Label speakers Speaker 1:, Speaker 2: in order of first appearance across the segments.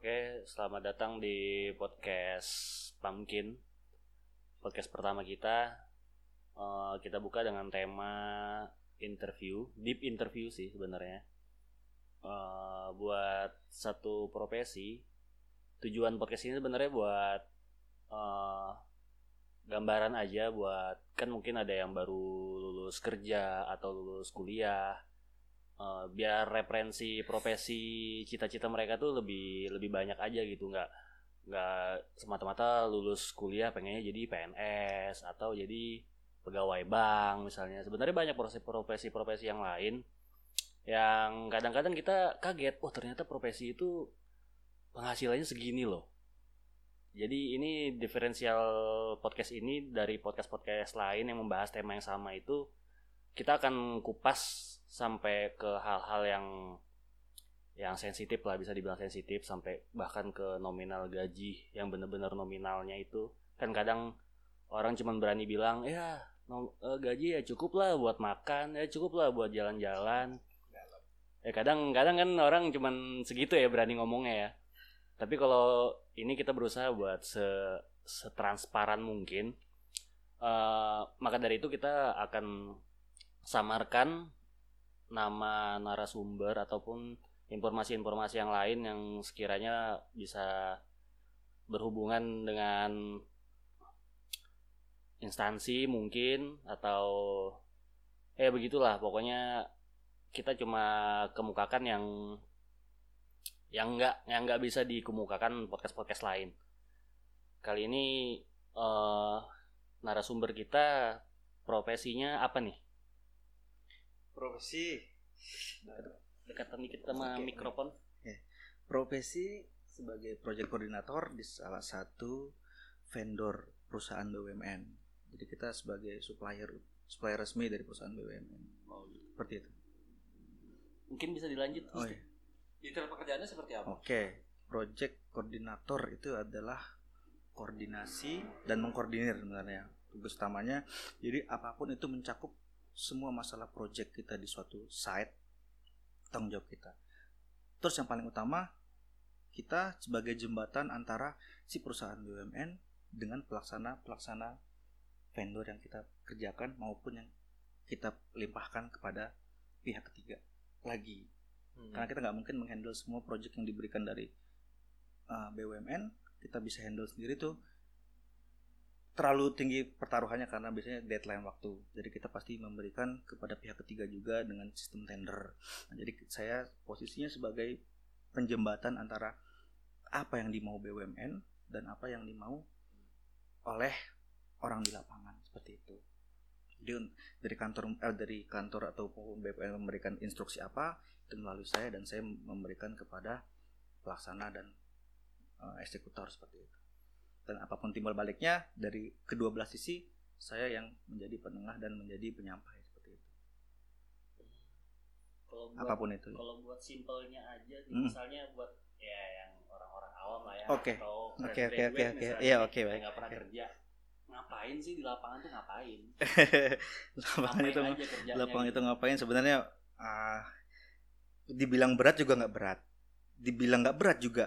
Speaker 1: Oke, selamat datang di podcast Pumpkin. Podcast pertama kita. Eh, kita buka dengan tema interview, deep interview sih sebenarnya. Eh, buat satu profesi. Tujuan podcast ini sebenarnya buat eh, gambaran aja buat kan mungkin ada yang baru lulus kerja atau lulus kuliah Eh, biar referensi profesi cita-cita mereka tuh lebih lebih banyak aja gitu. Nggak nggak semata-mata lulus kuliah pengennya jadi PNS atau jadi pegawai bank misalnya. Sebenarnya banyak profesi-profesi yang lain yang kadang-kadang kita kaget oh ternyata profesi itu penghasilannya segini loh. Jadi ini diferensial podcast ini dari podcast-podcast lain yang membahas tema yang sama itu kita akan kupas sampai ke hal-hal yang yang sensitif lah bisa dibilang sensitif sampai bahkan ke nominal gaji yang bener-bener nominalnya itu. Kan kadang orang cuma berani bilang ya no, eh, gaji ya cukup lah buat makan ya cukup lah buat jalan-jalan. Ya kadang-kadang kan orang cuma segitu ya berani ngomongnya ya. Tapi kalau ini kita berusaha buat se setransparan mungkin uh, maka dari itu kita akan samarkan nama narasumber ataupun informasi-informasi yang lain yang sekiranya bisa berhubungan dengan instansi mungkin atau eh begitulah. Pokoknya kita cuma kemukakan yang yang enggak yang enggak bisa dikemukakan podcast podcast lain. Kali ini eh, narasumber kita profesinya apa nih
Speaker 2: profesi.
Speaker 1: Dekatan dikit sama
Speaker 2: Oke.
Speaker 1: mikrofon.
Speaker 2: Profesi sebagai project koordinator di salah satu vendor perusahaan BUMN jadi kita sebagai supplier supplier resmi dari perusahaan BUMN seperti itu.
Speaker 1: Mungkin bisa dilanjut
Speaker 2: oh iya.
Speaker 3: Detail pekerjaannya seperti apa?
Speaker 2: oke. Project koordinator itu adalah koordinasi dan mengkoordinir sebenarnya. Tugas utamanya jadi apa pun itu mencakup semua masalah project kita di suatu site tanggung jawab kita terus yang paling utama kita sebagai jembatan antara si perusahaan BUMN dengan pelaksana pelaksana vendor yang kita kerjakan maupun yang kita limpahkan kepada pihak ketiga lagi
Speaker 3: Hmm.
Speaker 2: karena kita nggak mungkin menghandle semua project yang diberikan dari uh, BUMN kita bisa handle sendiri tuh terlalu tinggi pertaruhannya karena biasanya deadline waktu. Jadi kita pasti memberikan kepada pihak ketiga juga dengan sistem tender. Nah, jadi saya posisinya sebagai penjembatan antara apa yang dimau BUMN dan apa yang dimau oleh orang di lapangan seperti itu. Jadi dari kantor eh, dari kantor ataupun BPN memberikan instruksi apa itu melalui saya dan saya memberikan kepada pelaksana dan eh, eksekutor seperti itu dan apa pun timbal baliknya dari kedua belah sisi saya yang menjadi penengah dan menjadi penyampai seperti itu
Speaker 1: kalau buat
Speaker 2: apa pun itu
Speaker 1: kalau buat simpelnya aja
Speaker 2: Hmm.
Speaker 1: misalnya buat ya yang orang-orang awam lah ya
Speaker 2: Oke.
Speaker 1: atau
Speaker 2: Oke, oke, oke, oke. Iya, oke,
Speaker 1: yang
Speaker 2: baik.
Speaker 1: nggak pernah
Speaker 2: Oke.
Speaker 1: kerja ngapain sih di lapangan tuh ngapain
Speaker 2: lapangan
Speaker 1: ngapain
Speaker 2: itu lapangan
Speaker 1: gitu.
Speaker 2: itu ngapain sebenarnya ah, dibilang berat juga nggak berat dibilang nggak berat juga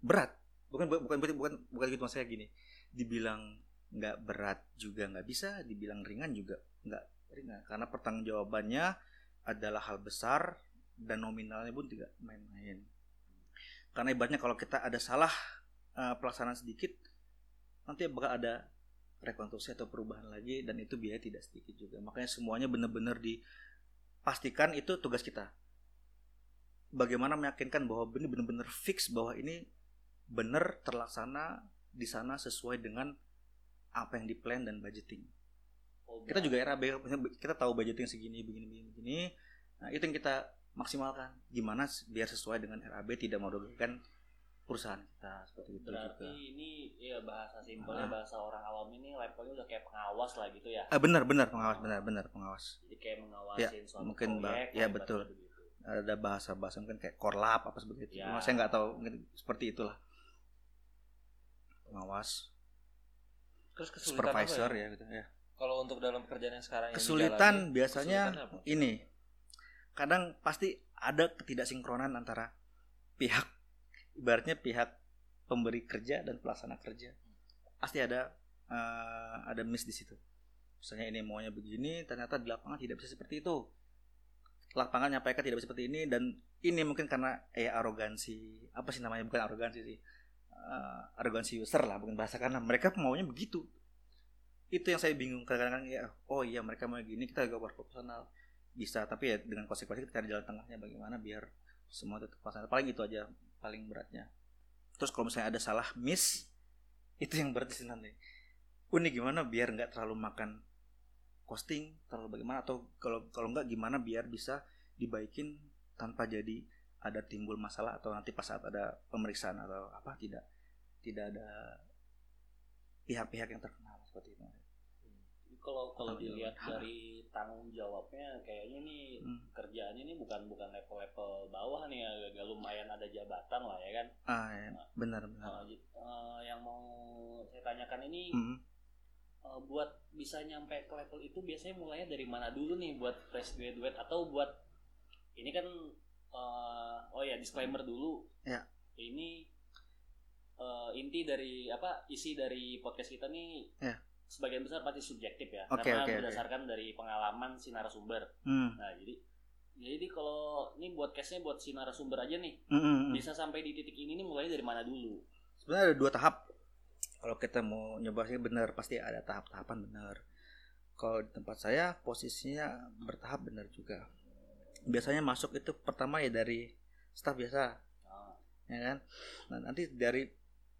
Speaker 2: berat bukan bukan bukan bukan bukan gitu maksudnya gini. Dibilang nggak berat juga nggak bisa dibilang ringan juga nggak ringan. Karena pertanggungjawabannya adalah hal besar dan nominalnya pun tidak main-main. Karena ibaratnya kalau kita ada salah eh, pelaksanaan sedikit nanti bakal ada rekonstruksi atau perubahan lagi dan itu biaya tidak sedikit juga. Makanya semuanya benar-benar dipastikan itu tugas kita. Bagaimana meyakinkan bahwa ini benar-benar fix bahwa ini benar terlaksana di sana sesuai dengan apa yang di plan dan budgeting.
Speaker 1: Oh,
Speaker 2: kita juga RAB kita tahu budgeting segini begini begini begini. Nah itu yang kita maksimalkan. Gimana biar sesuai dengan RAB tidak merugikan perusahaan kita seperti itu
Speaker 1: berarti
Speaker 2: juga.
Speaker 1: ini ya bahasa simpelnya
Speaker 2: Ah.
Speaker 1: bahasa orang awam ini levelnya udah kayak pengawas lah gitu ya?
Speaker 2: Ah, benar benar pengawas benar benar pengawas.
Speaker 1: Jadi kayak mengawasin suatu
Speaker 2: mungkin,
Speaker 1: proyek
Speaker 2: Ya, betul. ada bahasa bahasa mungkin kayak korlap apa seperti itu.
Speaker 1: Ya.
Speaker 2: Cuma saya nggak tahu mungkin seperti itulah pengawas
Speaker 3: Terus kesulitan
Speaker 2: supervisor
Speaker 3: apa ya?
Speaker 2: ya gitu ya.
Speaker 3: Kalau untuk dalam pekerjaan yang sekarang yang
Speaker 2: kesulitan
Speaker 3: dijalani,
Speaker 2: biasanya
Speaker 3: kesulitan apa?
Speaker 2: ini. Kadang pasti ada ketidaksinkronan antara pihak ibaratnya pihak pemberi kerja dan pelaksana kerja. Pasti ada eh, ada miss di situ. Misalnya ini maunya begini ternyata di lapangan tidak bisa seperti itu. Lapangan nyampaikan tidak bisa seperti ini dan ini mungkin karena eh arogansi. Apa sih namanya? Bukan arogansi sih Eh, arogansi user lah bukan bahasa karena mereka maunya begitu. Itu yang saya bingung kadang-kadang ya oh iya mereka mau gini kita juga proporsional bisa tapi ya dengan konsekuensi kita jalan tengahnya bagaimana biar semua tetap proporsional paling itu aja paling beratnya. Terus kalau misalnya ada salah miss itu yang berat sih nanti. Unik gimana biar nggak terlalu makan costing terlalu bagaimana atau kalau kalau nggak gimana biar bisa dibaikin tanpa jadi ada timbul masalah atau nanti pas saat ada pemeriksaan atau apa tidak tidak ada pihak-pihak yang terkenal seperti itu.
Speaker 1: Kalau kalau dilihat dari tanggung jawabnya kayaknya nih
Speaker 2: Hmm.
Speaker 1: kerjaannya ini bukan bukan level-level bawah nih agak lumayan ada jabatan lah ya kan.
Speaker 2: Ah, ya, benar benar.
Speaker 1: Uh, uh, yang mau saya tanyakan ini
Speaker 2: Hmm.
Speaker 1: uh, buat bisa nyampe ke level itu biasanya mulainya dari mana dulu nih buat fresh graduate atau buat ini kan uh, oh ya disclaimer dulu.
Speaker 2: Ya.
Speaker 1: Ini uh, inti dari apa isi dari podcast kita nih
Speaker 2: Ya.
Speaker 1: sebagian besar pasti subjektif ya
Speaker 2: Oke,
Speaker 1: karena
Speaker 2: oke.
Speaker 1: berdasarkan dari pengalaman si narasumber.
Speaker 2: Hmm.
Speaker 1: Nah jadi jadi kalau ini buat case-nya buat si narasumber aja nih
Speaker 2: Hmm, hmm, hmm.
Speaker 1: bisa sampai di titik ini nih mulai dari mana dulu?
Speaker 2: Sebenarnya ada dua tahap. Kalau kita mau nyoba sih benar pasti ada tahap-tahapan benar. Kalau di tempat saya posisinya bertahap benar juga. Biasanya masuk itu pertama ya dari staf biasa,
Speaker 1: Nah,
Speaker 2: ya kan. Nah, nanti dari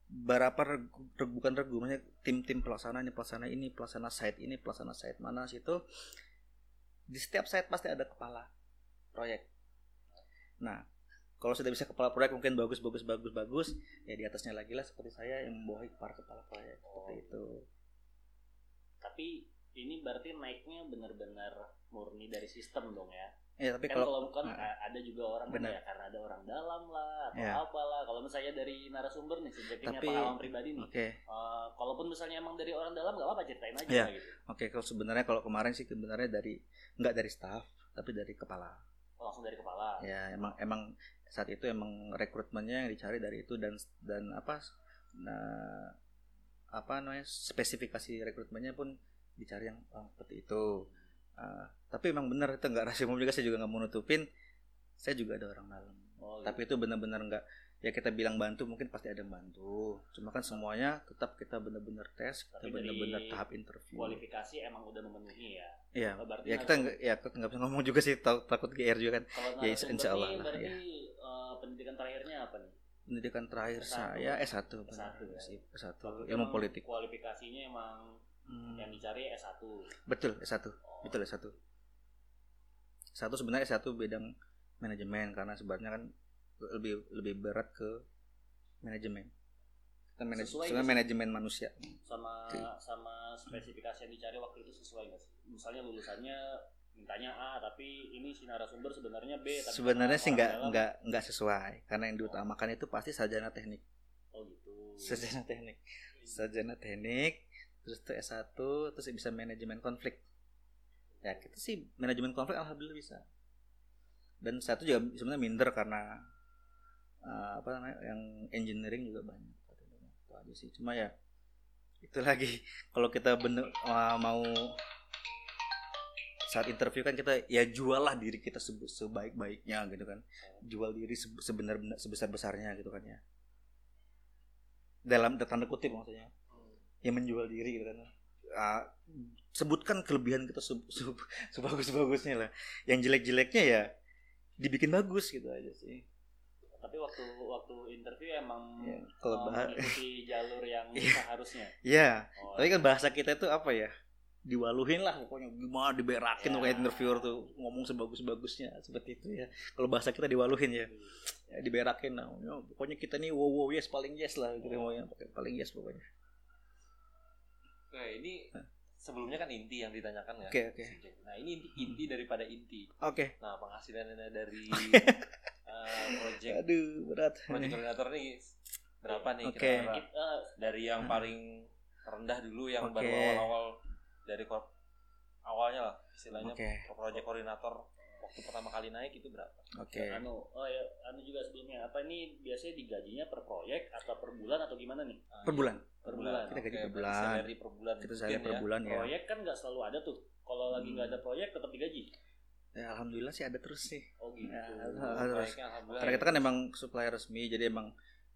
Speaker 2: berapa regu, regu- bukan regu, maksudnya tim-tim pelaksana ini, pelaksana ini, pelaksana site ini, pelaksana site mana situ. Di setiap site pasti ada kepala proyek. Nah, kalau sudah bisa kepala proyek mungkin bagus bagus bagus bagus, ya di atasnya lagi lah seperti saya yang membawahi para kepala proyek seperti
Speaker 1: Oh.
Speaker 2: itu.
Speaker 1: tapi ini berarti naiknya benar-benar murni dari sistem dong ya.
Speaker 2: Ya tapi
Speaker 1: kan kalau
Speaker 2: kalau
Speaker 1: bukan
Speaker 2: Nah.
Speaker 1: a- ada juga orang
Speaker 2: Benar.
Speaker 1: ya karena ada orang dalam lah atau
Speaker 2: Ya.
Speaker 1: apalah. Kalau misalnya dari narasumber nih subjektifnya
Speaker 2: Tapi-
Speaker 1: pengalaman pribadi nih.
Speaker 2: oke
Speaker 1: Eh, kalaupun misalnya emang dari orang dalam nggak apa-apa ceritain aja
Speaker 2: Ya.
Speaker 1: gitu.
Speaker 2: oke kalau sebenarnya kalau kemarin sih sebenarnya dari nggak dari staff tapi dari kepala.
Speaker 1: Langsung dari kepala.
Speaker 2: ya emang emang saat itu emang rekrutmennya yang dicari dari itu dan dan apa nah apa namanya spesifikasi rekrutmennya pun dicari yang oh, seperti itu Ah, tapi emang benar itu nggak rahasia umum juga saya juga nggak mau nutupin saya juga ada orang dalam
Speaker 1: Oh,
Speaker 2: tapi itu benar-benar nggak ya kita bilang bantu mungkin pasti ada yang bantu cuma kan semuanya tetap kita benar-benar tes kita benar-benar tahap interview
Speaker 1: kualifikasi emang udah memenuhi ya.
Speaker 2: Iya,
Speaker 1: berarti
Speaker 2: ya kita nggak ya nggak bisa ngomong juga sih takut, takut GR juga kan Ya, insya Allah lah, ya.
Speaker 1: eh, pendidikan terakhirnya apa nih?
Speaker 2: pendidikan terakhir
Speaker 1: S1.
Speaker 2: saya S1 benar
Speaker 1: S1 ya.
Speaker 2: sih S1
Speaker 1: Berarti
Speaker 2: ilmu
Speaker 1: emang
Speaker 2: politik
Speaker 1: Kualifikasinya emang
Speaker 2: Hmm,
Speaker 1: yang dicari S1.
Speaker 2: betul S1
Speaker 1: Oh,
Speaker 2: betul S1 satu. Sebenarnya S1 bidang manajemen karena sebenarnya kan lebih lebih berat ke manajemen. Kan manaj-
Speaker 1: Sesuai
Speaker 2: sebenarnya manajemen manusia.
Speaker 1: Sama
Speaker 2: Oke.
Speaker 1: sama spesifikasi yang dicari waktu itu sesuai nggak sih? Misalnya lulusannya mintanya A tapi ini si narasumber sebenarnya B tapi
Speaker 2: sebenarnya sih nggak nggak nggak sesuai. Karena yang diutamakan itu pasti sarjana teknik.
Speaker 1: Oh gitu.
Speaker 2: Sarjana teknik. Sarjana teknik terus tuh S1 terus bisa manajemen konflik. Ya kita sih manajemen konflik alhamdulillah bisa. Dan satu juga sebenarnya minder karena uh, apa namanya yang engineering juga banyak. Itu aja sih. Cuma ya itu lagi. Kalau kita bener uh, mau saat interview kan kita ya jual lah diri kita sebaik-baiknya gitu kan. Jual diri se- sebenar sebesar besarnya gitu kan ya. Dalam tanda kutip maksudnya yang menjual diri gitu kan. Ah, sebutkan kelebihan kita se- se- sebagus-bagusnya lah. Yang jelek-jeleknya ya dibikin bagus gitu aja sih.
Speaker 1: Tapi waktu waktu interview emang
Speaker 2: ya, kalau
Speaker 1: mengikuti jalur yang
Speaker 2: Iya.
Speaker 1: seharusnya?
Speaker 2: Ya
Speaker 1: oh,
Speaker 2: tapi kan bahasa kita itu apa ya? Diwaluhin lah pokoknya. Gimana diberakin
Speaker 1: Ya.
Speaker 2: pokoknya interviewer tuh ngomong sebagus-bagusnya seperti itu ya. Kalau bahasa kita diwaluhin ya, ya diberakin lah. Ya, pokoknya kita nih wow wow yes paling yes lah gitu yang paling yes pokoknya
Speaker 3: Oke, ini sebelumnya kan inti yang ditanyakan ya.
Speaker 2: Oke, oke.
Speaker 3: Nah, ini inti, inti daripada inti.
Speaker 2: oke
Speaker 3: Nah, penghasilannya dari eh, project
Speaker 2: aduh berat
Speaker 3: project koordinator nih berapa nih
Speaker 2: Oke.
Speaker 3: kira-kira?
Speaker 1: Eh,
Speaker 3: Dari yang paling rendah dulu yang
Speaker 2: Oke.
Speaker 3: baru awal-awal dari korp awalnya lah istilahnya
Speaker 2: oke
Speaker 3: project koordinator waktu pertama kali naik itu berapa?
Speaker 2: Oke.
Speaker 1: Anu, oh ya, anu juga sebelumnya. Apa ini biasanya digajinya per proyek atau per bulan atau gimana nih?
Speaker 2: Per bulan.
Speaker 1: Per bulan.
Speaker 2: Kita gaji per bulan.
Speaker 3: salary per bulan.
Speaker 2: Kita saya per
Speaker 3: ya.
Speaker 2: bulan ya.
Speaker 1: Proyek kan nggak selalu ada tuh. Kalau lagi nggak
Speaker 2: Hmm.
Speaker 1: ada proyek tetap digaji.
Speaker 2: Ya, alhamdulillah sih ada terus sih.
Speaker 1: Oh gitu.
Speaker 2: Ya,
Speaker 3: alhamdulillah
Speaker 2: Karena kita kan emang supplier resmi, jadi emang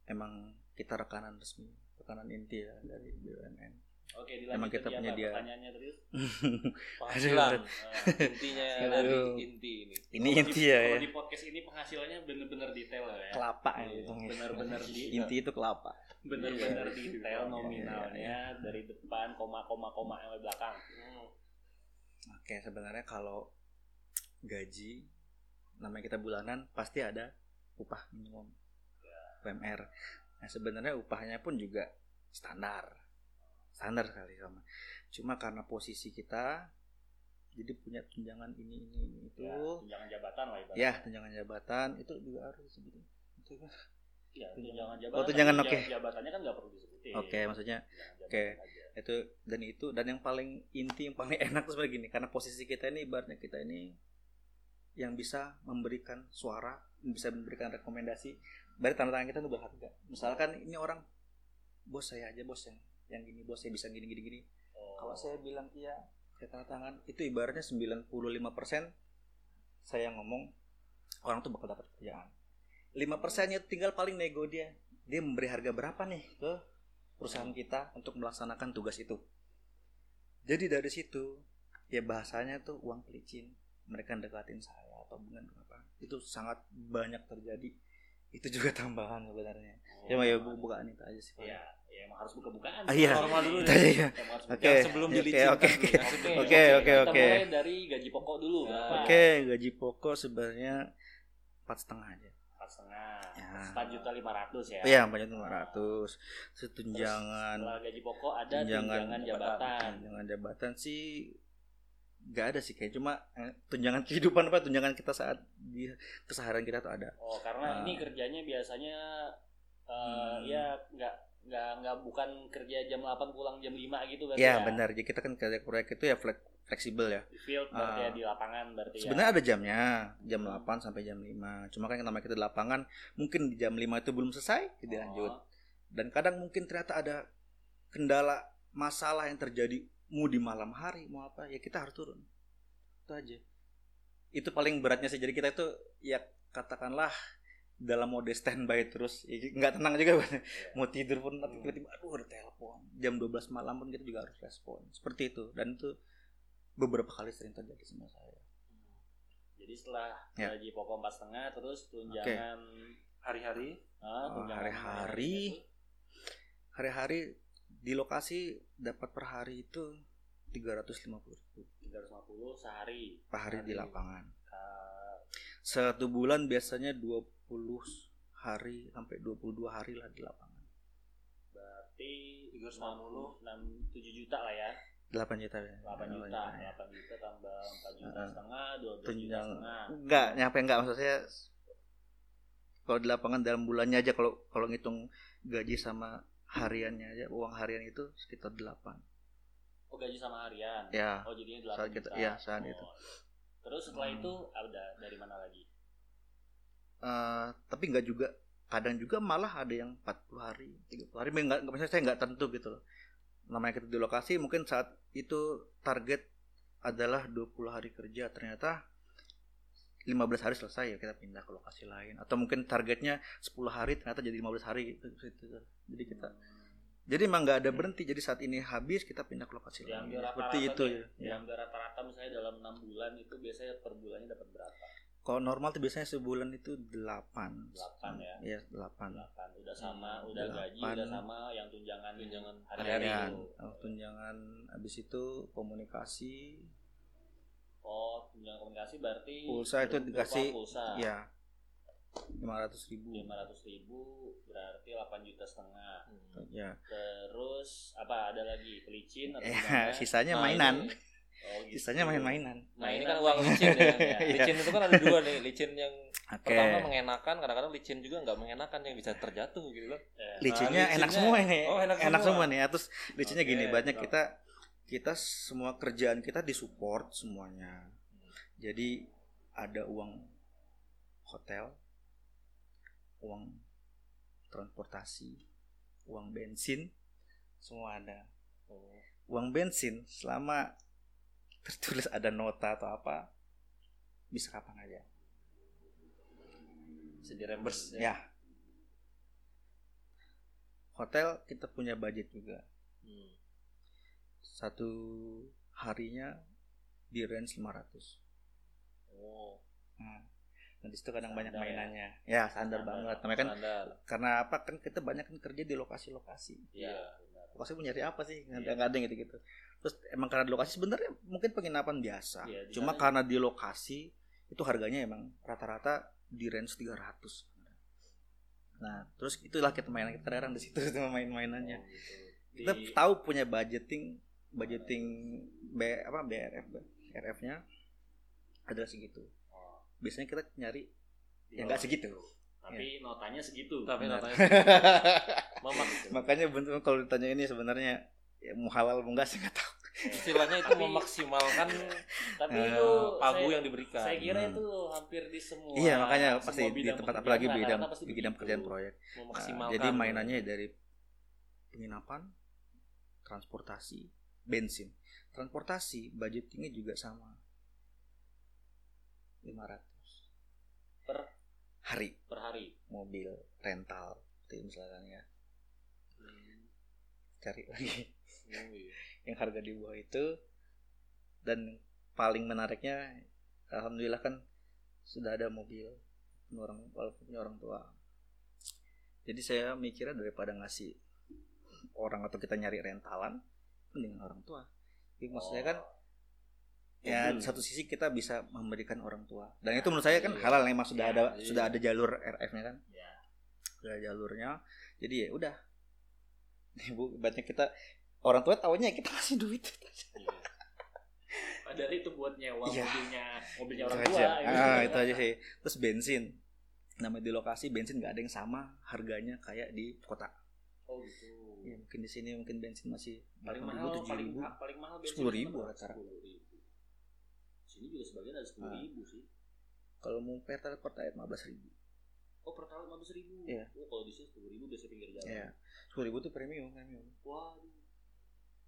Speaker 2: emang kita rekanan resmi, rekanan inti ya dari BUMN.
Speaker 1: Oke,
Speaker 2: Emang
Speaker 1: dilanjut
Speaker 2: kita punya dia.
Speaker 1: pertanyaannya terus.
Speaker 3: penghasilan
Speaker 1: Eh,
Speaker 3: intinya dari inti ini.
Speaker 2: Ini
Speaker 1: kalau
Speaker 2: inti
Speaker 1: di-
Speaker 2: ya,
Speaker 1: Kalau
Speaker 2: ya.
Speaker 1: di podcast ini penghasilannya bener-bener detail ya.
Speaker 2: kelapa ya
Speaker 3: Iya,
Speaker 2: itu.
Speaker 1: Bener-bener di
Speaker 2: Inti itu kelapa.
Speaker 1: bener-bener
Speaker 3: Iya.
Speaker 1: detail
Speaker 2: Iya,
Speaker 1: nominalnya dari depan koma koma koma yang belakang.
Speaker 3: Hmm.
Speaker 2: Oke, sebenarnya kalau gaji namanya kita bulanan pasti ada upah minimum UMR. Nah, sebenarnya upahnya pun juga standar. Standar sekali sama. Cuma karena posisi kita jadi punya tunjangan ini ini, ini itu.
Speaker 1: Ya, tunjangan jabatan lah ibaratnya.
Speaker 2: Ya, tunjangan jabatan itu juga harus disebutin. Itu kan.
Speaker 1: Ya,
Speaker 2: Tunjangan.
Speaker 1: tunjangan jabatan.
Speaker 2: Oh, tunjangan,
Speaker 1: tapi
Speaker 2: oke.
Speaker 1: ja- Jabatannya kan nggak perlu disebutin.
Speaker 2: Oke, maksudnya
Speaker 1: Tunjangan
Speaker 2: oke.
Speaker 1: aja.
Speaker 2: itu dan itu dan yang paling inti yang paling enak tuh sebenarnya gini karena posisi kita ini ibaratnya kita ini yang bisa memberikan suara bisa memberikan rekomendasi dari tanda tangan kita tuh berharga misalkan ini orang bos saya aja bos yang yang gini bos saya bisa gini gini gini.
Speaker 1: Oh.
Speaker 2: kalau saya bilang iya saya tanda tangan itu ibaratnya 95% saya ngomong orang tuh bakal dapat kerjaan. 5% nya tinggal paling nego dia. Dia memberi harga berapa nih ke perusahaan kita untuk melaksanakan tugas itu? Jadi dari situ ya bahasanya tuh uang pelicin. Mereka dekatin saya atau dengan apa. Itu sangat banyak terjadi. Itu juga tambahan sebenarnya. Cuma ya bu- bukaan itu aja sih
Speaker 1: Ya, ya emang harus buka-bukaan.
Speaker 2: Ah, iya.
Speaker 1: Normal dulu. Ya.
Speaker 2: ya.
Speaker 1: Emang harus
Speaker 2: Oke.
Speaker 3: sebelum
Speaker 2: Oke,
Speaker 3: dilicinkan
Speaker 2: oke, oke. Oke, oke,
Speaker 1: Kita
Speaker 2: oke.
Speaker 1: mulai dari gaji pokok dulu.
Speaker 3: Nah,
Speaker 2: oke gaji pokok sebenarnya empat setengah aja
Speaker 1: Empat setengah.
Speaker 2: Ya.
Speaker 1: Empat juta lima ratus ya.
Speaker 2: Iya, empat juta lima ratus. Setunjangan,
Speaker 1: Setelah gaji pokok ada
Speaker 2: tunjangan
Speaker 1: tunjangan jabatan.
Speaker 2: tunjangan jabatan sih nggak ada sih kayak cuma eh, tunjangan kehidupan apa tunjangan kita saat di keseharian kita tuh ada.
Speaker 1: Oh, karena
Speaker 2: Ah.
Speaker 1: ini kerjanya biasanya eh,
Speaker 2: Hmm.
Speaker 1: ya nggak nggak nggak bukan kerja jam 8 pulang jam 5 gitu kan
Speaker 2: Iya benar. Jadi kita kan kerja proyek itu ya flex- fleksibel ya.
Speaker 1: Di field berarti
Speaker 2: Ah.
Speaker 1: ya di lapangan berarti
Speaker 2: Sebenarnya
Speaker 1: ya.
Speaker 2: ada jamnya, jam 8 sampai jam 5. Cuma kan namanya kita di lapangan, mungkin di jam 5 itu belum selesai, jadi lanjut.
Speaker 1: Oh,
Speaker 2: Dan kadang mungkin ternyata ada kendala masalah yang terjadi mau di malam hari mau apa ya kita harus turun. Itu aja. Itu paling beratnya sih. Jadi kita itu ya katakanlah dalam mode standby terus. Ya, nggak tenang juga Bang. mau tidur pun tapi tiba-tiba aduh ada telepon. Jam 12 malam pun kita juga harus respon. Seperti itu. Dan itu beberapa kali sering terjadi sama saya.
Speaker 1: Jadi setelah
Speaker 2: Ya.
Speaker 1: gaji pokok empat setengah terus tunjangan
Speaker 3: hari-hari?
Speaker 1: Ah,
Speaker 2: Oh, hari-hari. hari-hari di lokasi dapat per hari itu 350 ribu.
Speaker 1: tiga ratus lima puluh sehari.
Speaker 2: per hari di lapangan.
Speaker 1: Ah,
Speaker 2: satu bulan biasanya 20 hari sampai 22 hari lah di lapangan
Speaker 1: berarti
Speaker 3: 350.
Speaker 1: 6 7 juta lah ya.
Speaker 2: 8 juta ya
Speaker 1: 8 juta,
Speaker 2: ya.
Speaker 1: 8 juta tambah 4 juta
Speaker 2: Ah.
Speaker 1: setengah, 12 juta
Speaker 2: tunjang
Speaker 1: setengah.
Speaker 2: enggak nyampe enggak maksud saya kalau di lapangan dalam bulannya aja kalau kalau ngitung gaji sama hariannya aja uang harian itu sekitar 8
Speaker 1: Oh gaji sama harian.
Speaker 2: ya
Speaker 1: Oh jadinya 8
Speaker 2: Saat kita-
Speaker 1: juta.
Speaker 2: iya, saat
Speaker 1: Oh.
Speaker 2: itu.
Speaker 1: Terus setelah
Speaker 2: Hmm.
Speaker 1: itu ada dari mana lagi?
Speaker 2: Eh, tapi nggak juga kadang juga malah ada yang 40 hari 30 hari nggak maksudnya saya nggak tentu gitu loh namanya kita di lokasi mungkin saat itu target adalah 20 hari kerja ternyata 15 hari selesai ya kita pindah ke lokasi lain atau mungkin targetnya 10 hari ternyata jadi 15 hari gitu, gitu. jadi kita jadi emang nggak ada berhenti jadi saat ini habis kita pindah ke lokasi lain
Speaker 1: Diambil
Speaker 2: seperti
Speaker 1: rata-rata
Speaker 2: itu ya, ya.
Speaker 1: Diambil rata-rata misalnya dalam 6 bulan itu biasanya per bulannya dapat berapa?
Speaker 2: Kalau normal tuh biasanya sebulan itu 8
Speaker 1: Delapan ya?
Speaker 2: ya 8
Speaker 1: 8. Udah sama, udah gaji,
Speaker 2: delapan.
Speaker 1: udah sama yang tunjangan
Speaker 3: Tunjangan
Speaker 1: hari-hari itu.
Speaker 2: Oh, tunjangan habis itu komunikasi
Speaker 1: Oh, tunjangan komunikasi berarti
Speaker 2: Pulsa itu dikasih,
Speaker 1: pulsa.
Speaker 2: ya 500 ribu
Speaker 1: 500 ribu berarti 8 juta setengah.
Speaker 3: Hmm.
Speaker 2: ya
Speaker 1: Terus apa ada lagi pelicin atau gimana?
Speaker 2: sisanya
Speaker 3: Nah,
Speaker 2: mainan
Speaker 3: ini-
Speaker 1: Oh, gitu.
Speaker 2: sisanya main-mainan
Speaker 3: Nah ini kan uang licin ya.
Speaker 2: Iya.
Speaker 3: Licin itu kan ada dua nih. Licin yang
Speaker 2: oke
Speaker 3: pertama mengenakan, kadang-kadang licin juga nggak mengenakan yang bisa terjatuh gitu loh.
Speaker 1: Eh,
Speaker 2: licinnya
Speaker 3: Nah,
Speaker 2: enak
Speaker 3: licinnya-
Speaker 2: semua ini
Speaker 3: Oh, enak
Speaker 2: enak
Speaker 3: semua.
Speaker 2: semua nih terus licinnya
Speaker 3: Oke,
Speaker 2: gini banyak kita kita semua kerjaan kita disupport semuanya jadi ada uang hotel uang transportasi uang bensin semua ada uang bensin selama tertulis ada nota atau apa bisa kapan aja
Speaker 3: Bisa di reimburse
Speaker 2: ya hotel kita punya budget juga
Speaker 3: Hmm.
Speaker 2: satu harinya di range 500
Speaker 3: Oh,
Speaker 2: nah, nah di situ kadang banyak
Speaker 1: Standar ya?
Speaker 2: mainannya ya standar,
Speaker 1: Standar.
Speaker 2: banget namanya kan
Speaker 3: standar.
Speaker 2: karena apa kan kita banyak kan kerja di lokasi-lokasi
Speaker 1: Iya.
Speaker 2: Lokasi mau nyari apa sih? Nggak
Speaker 1: Iya.
Speaker 2: ada gitu-gitu. Terus emang karena di lokasi sebenarnya mungkin penginapan biasa.
Speaker 1: Iya,
Speaker 2: cuma karena di lokasi itu harganya emang rata-rata di range 300 nah terus itulah kita main kita kadang di situ sama main-mainannya.
Speaker 1: Oh, gitu.
Speaker 2: kita
Speaker 1: Di-
Speaker 2: tahu punya budgeting budgeting B apa BRF RF-nya adalah segitu.
Speaker 1: Oh,
Speaker 2: biasanya kita nyari yang nggak segitu
Speaker 1: Tapi notanya segitu.
Speaker 3: Tapi
Speaker 2: Benar.
Speaker 3: notanya memaks
Speaker 2: makanya bentuk kalau ditanya ini sebenarnya ya, mau halal mau enggak sih nggak tahu
Speaker 3: istilahnya itu
Speaker 1: Tapi-
Speaker 3: memaksimalkan
Speaker 1: Tapi
Speaker 2: Eh,
Speaker 1: itu
Speaker 3: pagu
Speaker 1: saya-
Speaker 3: yang diberikan.
Speaker 1: Saya kira
Speaker 2: Hmm.
Speaker 1: itu hampir di semua.
Speaker 2: iya makanya
Speaker 1: semua
Speaker 2: pasti di tempat apalagi bidang di bidang pekerjaan proyek
Speaker 3: memaksimalkan.
Speaker 2: jadi mainannya dari penginapan transportasi bensin transportasi budgetingnya juga sama 500
Speaker 1: Per?
Speaker 2: Hari.
Speaker 1: Per hari.
Speaker 2: mobil rental itu misalkan ya. Cari lagi.
Speaker 3: Oh, iya.
Speaker 2: yang harga di bawah itu dan paling menariknya alhamdulillah kan sudah ada mobil orang walaupun punya orang tua. Jadi saya mikirnya daripada ngasih orang atau kita nyari rentalan mending orang tua. Jadi maksud saya kan ya di satu sisi kita bisa memberikan orang tua dan itu menurut saya kan
Speaker 3: Iya.
Speaker 2: halal memang sudah
Speaker 3: Iya,
Speaker 2: ada
Speaker 3: iya.
Speaker 2: sudah ada jalur RF-nya kan
Speaker 1: Ya.
Speaker 2: sudah ada jalurnya jadi ya udah ibu banyak kita orang tua taunya kita kasih duit
Speaker 1: Iya. Padahal itu buat nyewa
Speaker 2: Iya.
Speaker 1: mobilnya mobilnya
Speaker 2: Itu
Speaker 1: orang
Speaker 2: aja.
Speaker 1: tua. gitu.
Speaker 2: Ah, itu aja sih. Terus bensin. Namanya di lokasi bensin nggak ada yang sama harganya kayak di kota.
Speaker 1: Oh gitu.
Speaker 2: Ya, mungkin di sini mungkin bensin masih
Speaker 1: Paling
Speaker 2: 8.000,
Speaker 1: mahal, paling,
Speaker 2: 7.000.
Speaker 1: ma- paling mahal bensin
Speaker 2: 10.000
Speaker 1: berapa?
Speaker 2: rata-rata.
Speaker 1: 10.000. Sini juga sebagian ada sepuluh ribu sih.
Speaker 2: Kalau mau pertalite pertalite 15.000.
Speaker 1: Oh per tahun lima ribu.
Speaker 2: Iya.
Speaker 1: Oh kalau di sini sepuluh ribu biasa pinggir jalan.
Speaker 2: Ya. 10.000 tuh premium, premium.
Speaker 1: Waduh.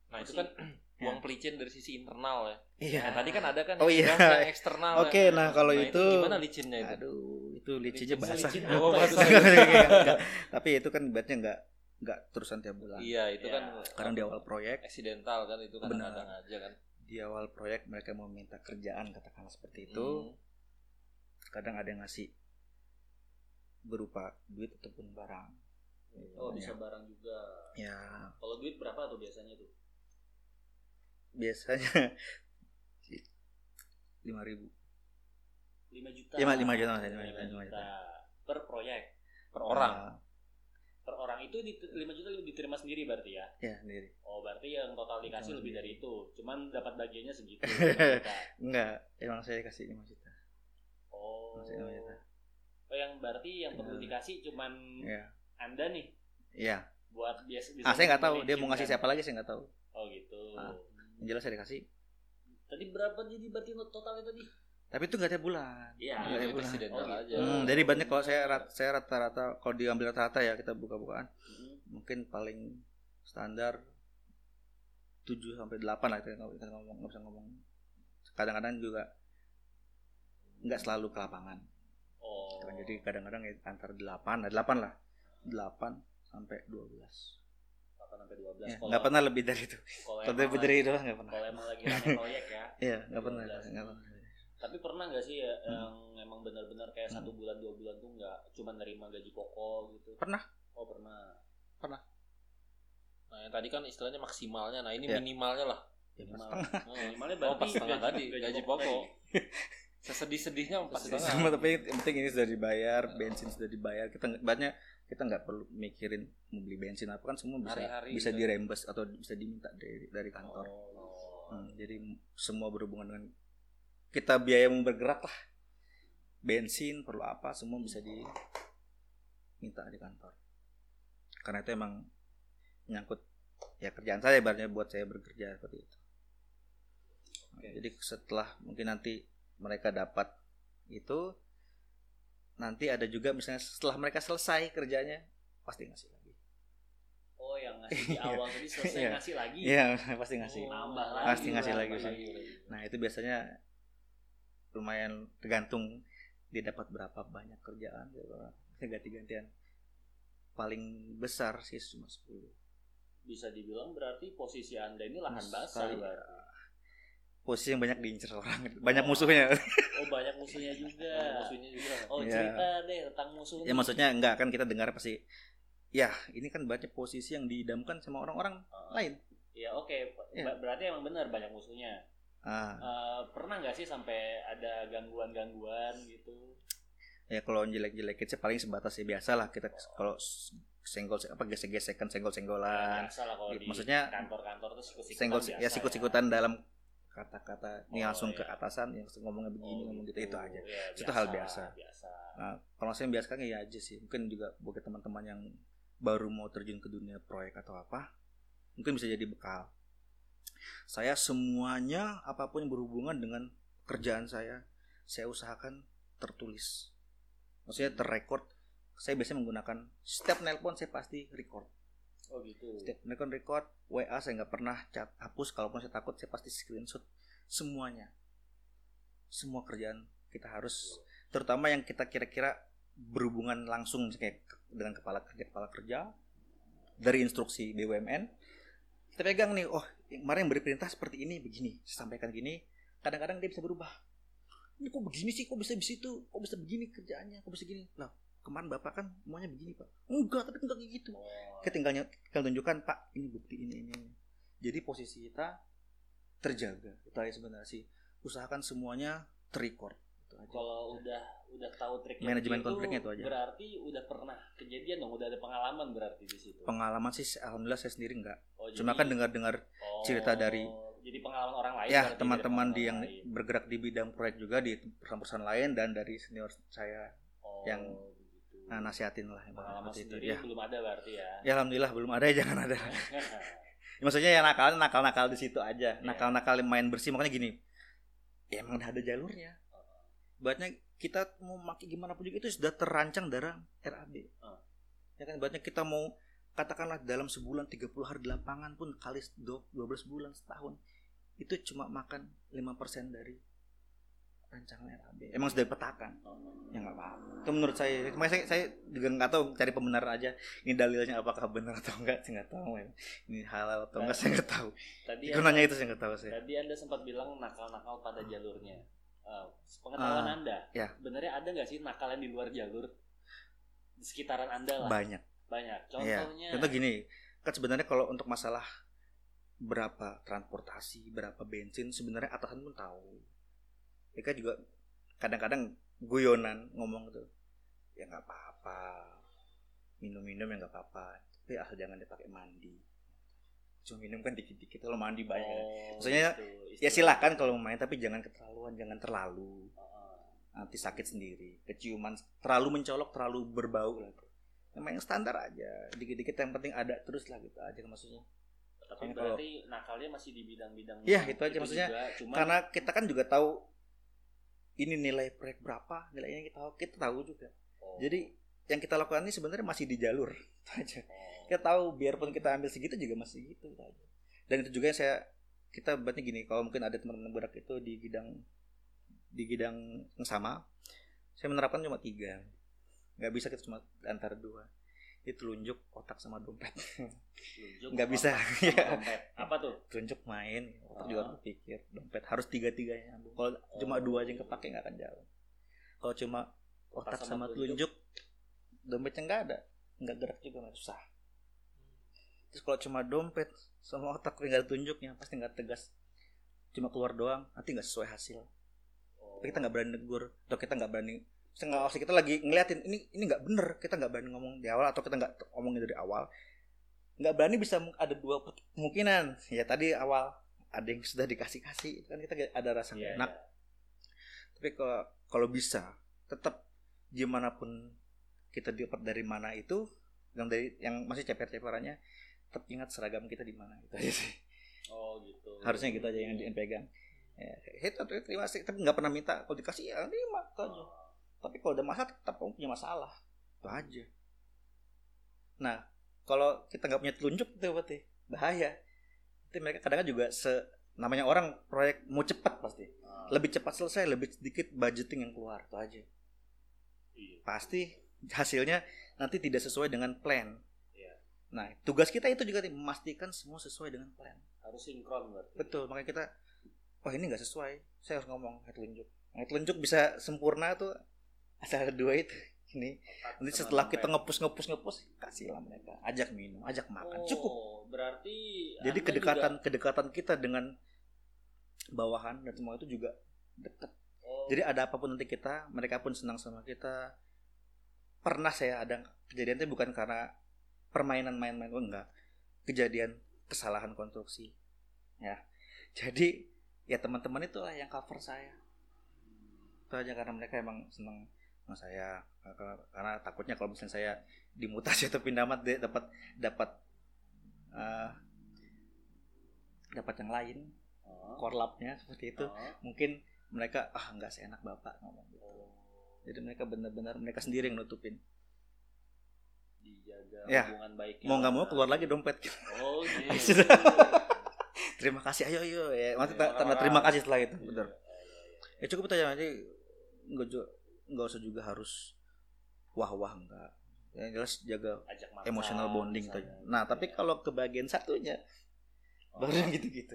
Speaker 3: Nah, itu kan uang pelicin dari sisi internal ya.
Speaker 2: Iya.
Speaker 3: Nah, tadi kan ada kan
Speaker 2: Oh,
Speaker 3: yang
Speaker 2: iya.
Speaker 3: yang eksternal.
Speaker 2: Oke,
Speaker 3: ya.
Speaker 2: nah, kalau itu-
Speaker 3: gimana licinnya itu?
Speaker 2: Aduh, itu licinnya
Speaker 3: Licin-
Speaker 2: basah.
Speaker 1: licin
Speaker 3: Oh, basah.
Speaker 1: itu?
Speaker 2: Enggak. Tapi itu kan bednya nggak nggak terusan tiap bulan.
Speaker 3: Iya, itu
Speaker 1: Ya.
Speaker 3: kan
Speaker 2: Sekarang di awal proyek,
Speaker 3: eksidental kan itu kadang-kadang aja kan.
Speaker 2: Di awal proyek mereka mau minta kerjaan katakanlah seperti itu.
Speaker 3: Hmm.
Speaker 2: kadang ada yang ngasih berupa duit ataupun barang.
Speaker 1: Oh bisa barang juga.
Speaker 2: Ya
Speaker 1: Kalau duit berapa tuh biasanya tuh?
Speaker 2: biasanya lima ribu.
Speaker 1: 5 juta.
Speaker 2: Lima- juta.
Speaker 1: Lima
Speaker 2: Lima juta, lima
Speaker 1: juta.
Speaker 2: juta.
Speaker 1: Per proyek.
Speaker 3: Per orang.
Speaker 2: Ah,
Speaker 1: Per orang itu di, 5 juta diterima sendiri berarti ya?
Speaker 2: ya sendiri.
Speaker 1: Oh berarti yang total dikasih
Speaker 2: Total
Speaker 1: lebih dari itu. Cuman dapat bagiannya segitu. 5.
Speaker 2: Enggak, emang saya kasih lima juta.
Speaker 1: Oh.
Speaker 2: Masih lima juta.
Speaker 1: Oh yang berarti yang perlu
Speaker 2: Ya.
Speaker 1: dikasih cuman
Speaker 2: Ya,
Speaker 1: Anda nih
Speaker 2: iya.
Speaker 1: buat biasa
Speaker 2: Ah saya nggak tahu dia mau ngasih
Speaker 1: kan?
Speaker 2: siapa lagi saya nggak tahu.
Speaker 1: Oh gitu.
Speaker 2: Ah. Yang jelas saya dikasih.
Speaker 1: Tadi berapa jadi berarti totalnya tadi?
Speaker 2: Tapi itu nggak tiap bulan.
Speaker 1: Iya.
Speaker 2: Nggak tiap
Speaker 3: itu
Speaker 2: bulan.
Speaker 1: Oh, gitu.
Speaker 3: aja.
Speaker 2: Hmm, jadi banyak kalau saya rat, saya rata-rata kalau diambil rata-rata ya kita buka-bukaan
Speaker 1: Mm.
Speaker 2: mungkin paling standar 7 sampai 8 lah kita kita ngomong nggak bisa ngomong kadang-kadang juga nggak selalu ke lapangan
Speaker 1: Oh.
Speaker 2: Kan. jadi kadang-kadang ya antara 8 nah 8 lah 8 sampai 12
Speaker 1: 8 sampai 12.
Speaker 2: ya,
Speaker 1: Kalau-
Speaker 2: nggak pernah lebih dari itu
Speaker 1: Kalau
Speaker 2: lebih dari itu nggak pernah
Speaker 1: Kalau emang lagi proyek ya.
Speaker 2: iya nggak pernah
Speaker 1: 12.
Speaker 2: nggak pernah
Speaker 1: Tapi pernah nggak sih ya
Speaker 2: Hmm.
Speaker 1: yang emang benar-benar kayak satu bulan dua bulan tuh nggak cuma nerima gaji pokok gitu?
Speaker 2: Pernah.
Speaker 1: Oh pernah.
Speaker 3: Nah, yang tadi kan istilahnya maksimalnya. Nah, ini
Speaker 2: Ya.
Speaker 3: minimalnya lah.
Speaker 2: ya,
Speaker 1: Minimal.
Speaker 3: Oh,
Speaker 1: Minimalnya
Speaker 3: Oh,
Speaker 1: berarti
Speaker 3: pas setengah tadi, gaji pokok. Sesedih-sedihnya pas
Speaker 2: sama
Speaker 3: setengah.
Speaker 2: tapi yang penting ini sudah dibayar bensin sudah dibayar kita ibaratnya kita nggak perlu mikirin mau beli bensin apa kan semua bisa
Speaker 3: Hari-hari
Speaker 2: bisa
Speaker 3: gitu.
Speaker 2: dirembes atau bisa diminta dari dari kantor
Speaker 1: Oh.
Speaker 2: Hmm, jadi semua berhubungan dengan kita biaya mau bergerak lah bensin perlu apa semua bisa diminta di kantor karena itu emang menyangkut ya kerjaan saya ibaratnya buat saya bekerja seperti itu
Speaker 1: Oke.
Speaker 2: jadi setelah mungkin nanti mereka dapat itu nanti ada juga misalnya setelah mereka selesai kerjanya pasti ngasih lagi
Speaker 1: Oh, yang ngasih di awal tadi selesai
Speaker 2: Iya.
Speaker 1: ngasih lagi.
Speaker 2: iya pasti ngasih
Speaker 1: Oh, nambah lagi.
Speaker 2: Pasti ngasih lagi sih. nah itu biasanya lumayan tergantung dia dapat berapa banyak kerjaan gitu. ganti-gantian paling besar sih cuma 10
Speaker 1: Bisa dibilang berarti posisi Anda ini lahan basah berarti.
Speaker 2: posisi yang banyak diincar orang banyak musuhnya
Speaker 1: Oh, banyak musuhnya juga.
Speaker 3: musuhnya juga
Speaker 1: Oh,
Speaker 2: Iya.
Speaker 1: cerita deh tentang musuhnya.
Speaker 2: ya maksudnya enggak kan kita dengar pasti ya ini kan banyak posisi yang diidamkan sama orang-orang lain
Speaker 1: Ya oke,
Speaker 2: Iya.
Speaker 1: Ber- berarti emang benar banyak musuhnya.
Speaker 2: Ah
Speaker 1: Eh, pernah nggak sih sampai ada gangguan-gangguan gitu?
Speaker 2: ya kalau jelek-jelekin sih paling sebatas ya biasa lah kita kalau s- senggol apa gesek-gesekan senggol-senggolan
Speaker 1: biasa lah kalau
Speaker 2: Gitu.
Speaker 1: di
Speaker 2: Maksudnya,
Speaker 1: kantor-kantor tuh sikut-sikutan
Speaker 2: senggol
Speaker 1: biasa
Speaker 2: ya sikut-sikutan dalam kata-kata ini
Speaker 1: Oh,
Speaker 2: langsung ke
Speaker 1: iya.
Speaker 2: atasan yang ngomongnya begini
Speaker 1: Oh,
Speaker 2: ngomong gitu itu aja
Speaker 1: Ya,
Speaker 2: Itu hal biasa.
Speaker 1: biasa.
Speaker 2: nah kalau saya biasa kan ya aja sih mungkin juga buat teman-teman yang baru mau terjun ke dunia proyek atau apa mungkin bisa jadi bekal saya semuanya apa pun yang berhubungan dengan kerjaan saya saya usahakan tertulis. Maksudnya terrecord. Saya biasanya menggunakan setiap nelpon saya pasti record.
Speaker 1: Oh gitu.
Speaker 2: setiap nelpon record WA saya nggak pernah cat hapus. Kalaupun saya takut saya pasti screenshot semuanya. Semua kerjaan kita harus terutama yang kita kira-kira berhubungan langsung kayak dengan kepala kerja kepala kerja dari instruksi BUMN kita pegang nih oh yang kemarin yang beri perintah seperti ini begini sampaikan gini kadang-kadang dia bisa berubah. Ini kok begini sih? Kok bisa bisa itu kok bisa begini kerjaannya? Kok bisa gini? Lah kemarin bapak kan semuanya begini pak. Enggak tapi enggak kayak gitu.
Speaker 1: Oh,
Speaker 2: kita tinggal tunjukkan pak ini bukti ini ini. Jadi posisi kita terjaga. Itu aja sebenarnya sih. Usahakan semuanya terrecord
Speaker 1: kalau udah udah tahu triknya
Speaker 2: Manajemen
Speaker 1: begitu,
Speaker 2: konfliknya itu aja.
Speaker 1: Berarti udah pernah kejadian dong, udah ada pengalaman berarti di situ.
Speaker 2: pengalaman sih alhamdulillah saya sendiri enggak
Speaker 1: Oh,
Speaker 2: cuma
Speaker 1: jadi-
Speaker 2: kan dengar-dengar
Speaker 1: oh,
Speaker 2: cerita dari-
Speaker 1: jadi pengalaman orang lain
Speaker 2: ya teman-teman di yang
Speaker 1: lain.
Speaker 2: bergerak di bidang proyek juga di perusahaan-perusahaan lain dan dari senior saya
Speaker 1: Oh,
Speaker 2: yang
Speaker 1: begitu.
Speaker 2: nah, nasihatin lah
Speaker 1: pengalaman
Speaker 2: itu ya
Speaker 1: belum ada berarti ya.
Speaker 2: ya alhamdulillah belum ada ya jangan ada maksudnya ya nakal nakal nakal di situ aja
Speaker 1: Iya.
Speaker 2: nakal nakal main bersih makanya gini ya emang ada jalurnya buatnya kita mau pakai gimana pun juga itu sudah terancang dalam RAB
Speaker 1: Ah.
Speaker 2: ya kan? Buatnya kita mau katakanlah dalam sebulan 30 hari di lapangan pun kali 12 bulan setahun itu cuma makan 5% dari rancangan RAB emang sudah dipetakan. Ya nggak apa-apa. Itu menurut saya. Makanya saya, saya juga nggak tahu cari pembenaran aja. Ini dalilnya apakah benar atau enggak saya nggak tahu ya. ini halal atau enggak saya nggak tahu.
Speaker 1: Tadi
Speaker 2: itu nanya itu saya nggak tahu saya.
Speaker 1: Tadi Anda sempat bilang nakal-nakal pada jalurnya. Eh, pengetahuan
Speaker 2: Ah,
Speaker 1: Anda,
Speaker 2: ya.
Speaker 1: sebenarnya ada nggak sih nakal yang di luar jalur? Di sekitaran Anda lah.
Speaker 2: banyak
Speaker 1: Banyak.
Speaker 2: Iya.
Speaker 1: Contohnya.
Speaker 2: contoh gini kan sebenarnya kalau untuk masalah berapa transportasi berapa bensin sebenarnya atasan pun tahu mereka juga kadang-kadang guyonan ngomong tuh ya nggak apa-apa minum-minum ya nggak apa-apa tapi asal jangan dipakai mandi cuma minum kan dikit-dikit kalau mandi banyak. Kan.
Speaker 1: Oh,
Speaker 2: Maksudnya,
Speaker 1: gitu,
Speaker 2: ya silakan kalau mau main tapi jangan keterlaluan jangan terlalu
Speaker 1: Heeh.
Speaker 2: nanti sakit sendiri. Keciuman terlalu mencolok terlalu berbau lah memang yang standar aja dikit-dikit yang penting ada terus lah gitu aja maksudnya.
Speaker 1: Tapi
Speaker 2: kalau-
Speaker 1: berarti nakalnya masih di bidang-bidang
Speaker 2: Iya, itu aja maksudnya.
Speaker 1: juga. Cuman
Speaker 2: karena kita kan juga tahu ini nilai proyek berapa nilainya kita tahu kita tahu juga.
Speaker 1: Oh,
Speaker 2: jadi yang kita lakukan ini sebenarnya masih di jalur. Itu aja.
Speaker 1: Oh,
Speaker 2: kita tahu biarpun kita ambil segitu juga masih gitu. Dan itu juga yang saya kita berarti gini kalau mungkin ada teman-teman berak itu di bidang di bidang yang sama saya menerapkan cuma tiga. Nggak bisa kita cuma antara dua. Itu telunjuk otak sama dompet. Nggak bisa ya
Speaker 1: dompet. Apa tuh?
Speaker 2: telunjuk main otak
Speaker 1: Ah.
Speaker 2: juga berpikir dompet harus tiga tiganya kalau cuma dua aja yang kepake nggak akan jalan. Kalau cuma otak,
Speaker 1: Otak sama
Speaker 2: sama, telunjuk dompetnya nggak ada. Nggak gerak juga nggak susah terus kalau cuma dompet sama otak nggak tunjuknya pasti nggak tegas. Cuma keluar doang nanti nggak sesuai hasil.
Speaker 1: Oh,
Speaker 2: tapi kita nggak berani negur atau kita nggak berani nggak kita lagi ngeliatin ini ini nggak bener kita nggak berani ngomong di awal atau kita nggak ngomongin dari awal. Nggak berani bisa ada dua kemungkinan. Ya tadi awal ada yang sudah dikasih kasih kan kita ada rasa
Speaker 1: iya,
Speaker 2: enak.
Speaker 1: iya.
Speaker 2: tapi kalau kalau bisa tetap gimana pun kita dapat dari mana itu yang dari yang masih ceper-ceperannya tetap ingat seragam kita di mana itu aja sih.
Speaker 1: Oh gitu.
Speaker 2: harusnya gitu aja yang dipegang ya, itu tuh terima sih tapi nggak pernah minta kalau dikasih ya terima itu aja. Tapi kalau ada masalah tetap kamu punya masalah. Itu aja. Nah kalau kita nggak punya telunjuk itu berarti bahaya. Itu mereka kadang juga se namanya orang proyek mau cepat pasti.
Speaker 1: Ah,
Speaker 2: lebih cepat selesai lebih sedikit budgeting yang keluar itu aja.
Speaker 1: Iya.
Speaker 2: pasti hasilnya nanti tidak sesuai dengan plan. Nah tugas kita itu juga nih, memastikan semua sesuai dengan plan.
Speaker 1: Harus sinkron berarti.
Speaker 2: Betul makanya kita wah ini nggak sesuai saya harus ngomong head telunjuk head telunjuk bisa sempurna tuh asal dua itu ini. Nanti setelah kita ngepus ngepus ngepus kasihlah mereka ajak minum ajak makan
Speaker 1: Oh,
Speaker 2: cukup.
Speaker 1: berarti
Speaker 2: jadi kedekatan
Speaker 1: juga-
Speaker 2: kedekatan kita dengan bawahan dan semua itu juga dekat
Speaker 1: oh,
Speaker 2: jadi ada apa pun nanti kita mereka pun senang sama kita. Pernah saya ada kejadian itu bukan karena permainan main-main. Oh enggak. Kejadian kesalahan konstruksi. Ya. Jadi ya teman-teman itulah yang cover saya. Itu aja karena mereka emang senang sama saya. Karena, karena takutnya kalau misalnya saya dimutasi atau pindah mat dia dapat dapat eh, dapat yang lain.
Speaker 1: Oh,
Speaker 2: korlapnya seperti itu.
Speaker 1: Oh,
Speaker 2: mungkin mereka ah nggak seenak bapak ngomong gitu.
Speaker 1: Oh,
Speaker 2: jadi mereka benar-benar mereka sendiri yang nutupin
Speaker 1: dijaga
Speaker 2: Ya.
Speaker 1: hubungan baiknya
Speaker 2: mau nggak mau keluar lagi dompet
Speaker 1: oh gitu
Speaker 2: Sudah. terima kasih ayo ayo ya maksudnya
Speaker 3: Iya,
Speaker 2: tanda terima kasih setelah itu
Speaker 1: Iya,
Speaker 2: benar
Speaker 1: iya, iya.
Speaker 2: ya cukup itu aja nanti nggak nggak usah juga harus wah wah enggak yang jelas jaga
Speaker 1: makan
Speaker 2: emotional bonding
Speaker 1: misalnya.
Speaker 2: aja. nah tapi
Speaker 1: Iya.
Speaker 2: kalau ke bagian satunya
Speaker 1: Oh.
Speaker 2: baru yang gitu-gitu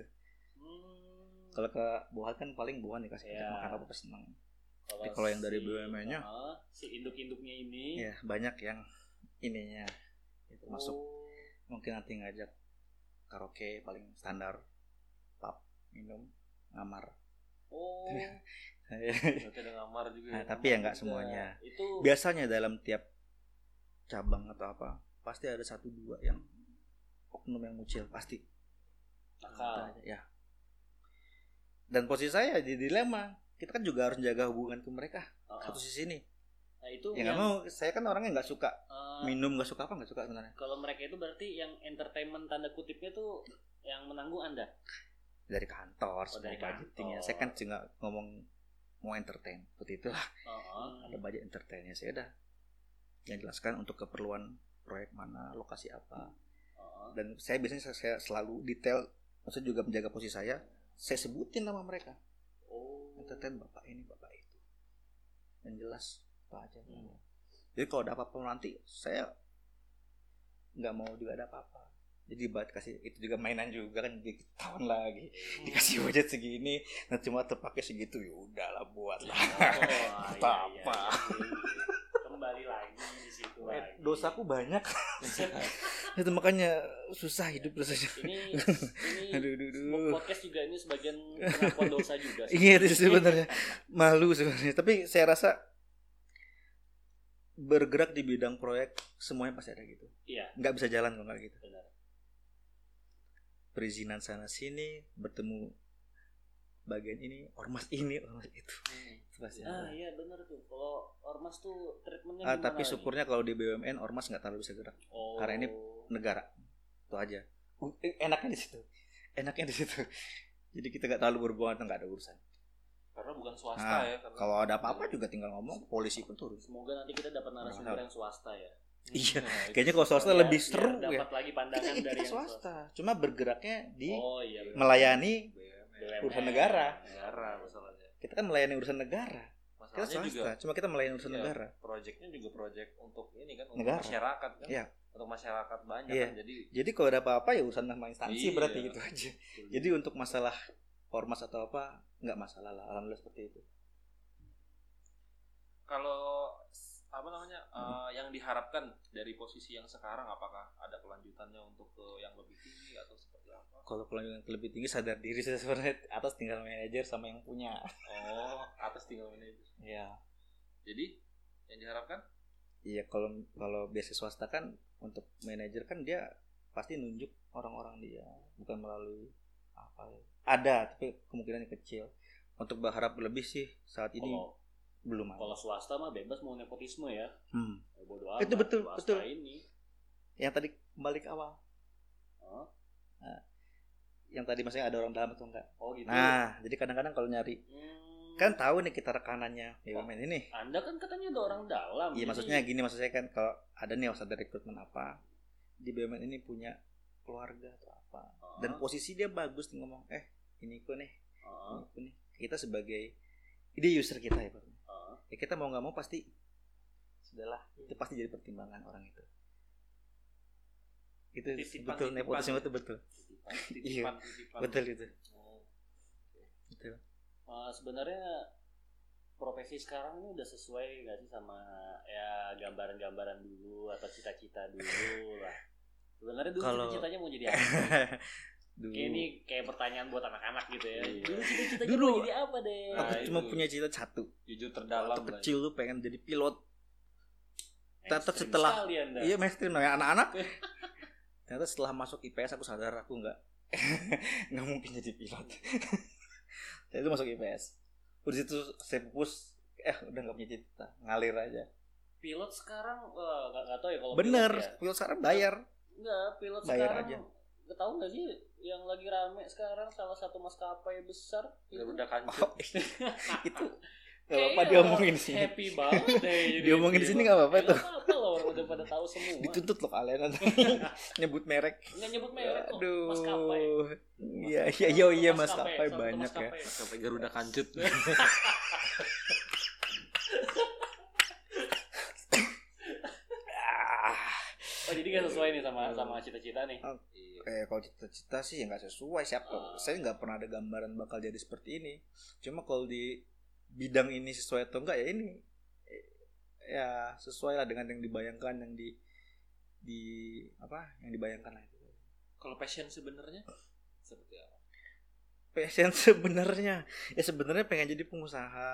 Speaker 1: Hmm.
Speaker 2: kalau ke buah kan paling buah dikasih
Speaker 1: Iya.
Speaker 2: makan apa pasti senang Tapi kalau yang dari BUMN-nya?
Speaker 1: ah, si induk-induknya ini
Speaker 2: ya banyak yang ininya itu masuk.
Speaker 1: Oh,
Speaker 2: mungkin nanti ngajak karaoke paling standar pub minum ngamar.
Speaker 1: Oh.
Speaker 3: Berarti ada ngamar juga.
Speaker 2: Nah,
Speaker 3: ya.
Speaker 2: tapi ya nggak semuanya.
Speaker 1: Itu
Speaker 2: biasanya dalam tiap cabang atau apa pasti ada satu dua yang oknum yang muncul pasti.
Speaker 1: Nakal.
Speaker 2: Aja, ya. Dan posisi saya di dilema. Kita kan juga harus jaga hubungan ke mereka
Speaker 1: Ah,
Speaker 2: satu sisi nih
Speaker 1: nah itu
Speaker 2: ya nggak
Speaker 1: yang,
Speaker 2: mau. Saya kan orangnya nggak suka
Speaker 1: eh,
Speaker 2: minum nggak suka apa nggak suka sebenarnya.
Speaker 1: kalau mereka itu berarti yang entertainment tanda kutipnya tuh yang menanggung anda?
Speaker 2: Dari kantor
Speaker 1: Oh, dari
Speaker 2: budgetingnya saya kan juga ngomong mau entertain. Seperti itu
Speaker 1: Oh,
Speaker 2: ada budget entertainnya. Saya udah yang jelaskan untuk keperluan proyek mana lokasi apa.
Speaker 1: Oh,
Speaker 2: dan saya biasanya saya, saya selalu detail maksudnya juga menjaga posisi saya. Saya sebutin nama mereka.
Speaker 1: Oh.
Speaker 2: entertain bapak ini bapak itu. Yang jelas apa aja
Speaker 1: Hmm.
Speaker 2: jadi kalau ada apa-apa nanti saya nggak mau juga ada apa-apa jadi buat kasih itu juga mainan juga kan jadi ketahuan lagi
Speaker 1: Hmm.
Speaker 2: dikasih budget segini nah cuma terpakai segitu ya udahlah buat lah
Speaker 1: Oh,
Speaker 2: Apa?
Speaker 1: iya, iya, iya. kembali lagi di situ
Speaker 2: Eh,
Speaker 1: lagi
Speaker 2: dosaku banyak itu makanya susah hidup rasanya
Speaker 1: ini ini
Speaker 2: aduh aduh aduh
Speaker 1: podcast juga ini sebagian pengakuan dosa juga sih.
Speaker 2: Iya itu sebenarnya malu sebenarnya. Tapi saya rasa bergerak di bidang proyek semuanya pasti ada gitu.
Speaker 1: Iya,
Speaker 2: Nggak bisa jalan kalau nggak gitu.
Speaker 1: benar.
Speaker 2: Perizinan sana sini bertemu bagian ini ormas ini ormas itu. Itu pasti
Speaker 1: Ah
Speaker 2: ada.
Speaker 1: iya benar tuh. Kalau ormas tuh treatmentnya
Speaker 2: Ah, tapi syukurnya kalau di BUMN ormas nggak terlalu bisa gerak.
Speaker 1: oh.
Speaker 2: karena ini negara itu aja. Enaknya di situ. Enaknya di situ. Jadi kita nggak terlalu berhubungan nggak ada urusan.
Speaker 3: Karena bukan swasta
Speaker 2: Nah,
Speaker 3: ya. Karena
Speaker 2: Kalau ada apa-apa juga tinggal ngomong polisi pun turun.
Speaker 1: Semoga nanti kita dapat narasumber
Speaker 2: Mahal.
Speaker 1: yang swasta ya.
Speaker 2: Iya,
Speaker 3: Nah,
Speaker 2: Kayaknya kalau swasta
Speaker 1: Biar-
Speaker 2: lebih seru ya.
Speaker 1: Dapat lagi
Speaker 2: kita,
Speaker 1: pandangan
Speaker 2: kita
Speaker 1: dari yang
Speaker 2: swasta cuma bergeraknya di
Speaker 1: Oh iya.
Speaker 2: melayani.
Speaker 3: BUMN.
Speaker 2: urusan negara.
Speaker 3: negara masalahnya.
Speaker 2: kita kan melayani urusan negara kita
Speaker 3: Masalahnya
Speaker 2: swasta
Speaker 3: juga
Speaker 2: cuma kita melayani urusan
Speaker 3: Iya.
Speaker 2: negara
Speaker 3: proyeknya juga proyek untuk ini kan untuk
Speaker 2: Negara.
Speaker 3: masyarakat kan.
Speaker 2: Iya.
Speaker 3: Untuk masyarakat banyak
Speaker 2: Iya.
Speaker 3: kan. Jadi
Speaker 2: jadi kalau ada apa-apa ya urusan sama instansi
Speaker 3: Iya.
Speaker 2: berarti gitu aja jadi untuk masalah ormas atau apa nggak masalah lah alhamdulillah seperti itu
Speaker 3: kalau apa namanya eh, yang diharapkan dari posisi yang sekarang apakah ada kelanjutannya untuk ke yang lebih tinggi atau seperti apa?
Speaker 2: kalau kelanjutan ke lebih tinggi sadar diri saya sebenarnya atas tinggal manajer sama yang punya
Speaker 3: Oh, atas tinggal manajer.
Speaker 2: ya
Speaker 3: Jadi yang diharapkan
Speaker 2: iya kalau kalau biasa swasta kan untuk manajer kan dia pasti nunjuk orang-orang dia bukan melalui apa ya. Ada tapi kemungkinannya kecil untuk berharap lebih sih saat ini
Speaker 1: Kalau
Speaker 2: belum ada
Speaker 1: kalau swasta mah bebas mau nepotisme ya.
Speaker 2: Hmm.
Speaker 1: Ya, bodo
Speaker 2: Itu
Speaker 1: amat.
Speaker 2: betul,
Speaker 1: Swasta
Speaker 2: betul.
Speaker 1: ini.
Speaker 2: yang tadi kembali ke awal
Speaker 1: Hah?
Speaker 2: yang tadi maksudnya ada orang dalam atau enggak
Speaker 1: Oh gitu.
Speaker 2: nah jadi kadang-kadang kalau nyari
Speaker 1: Hmm.
Speaker 2: kan tahu nih kita rekanannya BUMN ini
Speaker 1: Anda kan katanya ada orang dalam.
Speaker 2: Iya maksudnya gini maksudnya kan kalau ada nih harus ada rekrutmen apa di BUMN ini punya keluarga atau apa
Speaker 1: Oh,
Speaker 2: dan posisi dia bagus nih ngomong eh ini kok nih ini nih kita sebagai ini user kita ya Pak
Speaker 1: oh.
Speaker 2: ya kita mau nggak mau pasti sudahlah itu pasti jadi pertimbangan orang itu itu
Speaker 3: Titipan,
Speaker 2: betul
Speaker 3: titipan.
Speaker 2: nepotisme itu betul
Speaker 3: Titipan,
Speaker 2: Iya.
Speaker 3: titipan, titipan.
Speaker 2: betul itu
Speaker 1: Oh.
Speaker 2: betul
Speaker 1: Eh, sebenarnya profesi sekarang ini udah sesuai nggak sih sama ya gambaran-gambaran dulu atau cita-cita dulu lah. Sebenarnya dulu
Speaker 2: Kalau-
Speaker 1: cita-citanya mau jadi apa?
Speaker 2: dulu
Speaker 1: Kayak ini kayak pertanyaan buat anak-anak gitu ya.
Speaker 3: Iya.
Speaker 1: Dulu cita-citanya
Speaker 2: Dulu.
Speaker 1: mau jadi apa deh?
Speaker 2: aku
Speaker 3: Nah,
Speaker 2: cuma
Speaker 3: itu.
Speaker 2: punya cita satu
Speaker 3: Jujur terdalam.
Speaker 2: waktu
Speaker 3: lah.
Speaker 2: kecil lu pengen jadi pilot ternyata setelah- iya mainstream namanya anak-anak ternyata setelah masuk IPS aku sadar aku nggak nggak mungkin jadi pilot jadi itu masuk IPS udah situ saya pupus eh udah nggak punya cita ngalir aja
Speaker 1: Pilot sekarang wah, nggak nggak tahu ya kalau
Speaker 2: bener
Speaker 1: pilot ya.
Speaker 2: pilot sekarang bayar
Speaker 1: Enggak, pilot
Speaker 2: Bayar
Speaker 1: sekarang
Speaker 2: aja.
Speaker 1: Nggak tahu nggak sih yang lagi rame sekarang salah satu maskapai besar itu
Speaker 3: Udah kancut.
Speaker 2: oh, itu nggak apa-apa diomongin sih
Speaker 1: Happy banget deh.
Speaker 2: Diomongin di sini nggak apa-apa tuh.
Speaker 1: apa-apa udah pada tahu semua.
Speaker 2: dituntut loh kalian nanti nyebut merek
Speaker 1: Nggak nyebut merek kok. Maskapai.
Speaker 2: aduh iya iya iya iya
Speaker 1: Maskapai,
Speaker 2: banyak ya
Speaker 1: maskapai.
Speaker 3: Garuda kancut.
Speaker 2: ah
Speaker 1: Oh jadi nggak sesuai nih sama sama cita-cita nih.
Speaker 3: Iya.
Speaker 2: Eh kalau cita-cita sih ya nggak sesuai siapa.
Speaker 1: Ah.
Speaker 2: Saya nggak pernah ada gambaran bakal jadi seperti ini. Cuma kalau di bidang ini sesuai atau enggak ya ini eh, ya sesuai lah dengan yang dibayangkan yang di di apa yang dibayangkan lah itu.
Speaker 3: Kalau passion sebenarnya seperti apa?
Speaker 2: Passion sebenarnya ya sebenarnya pengen jadi pengusaha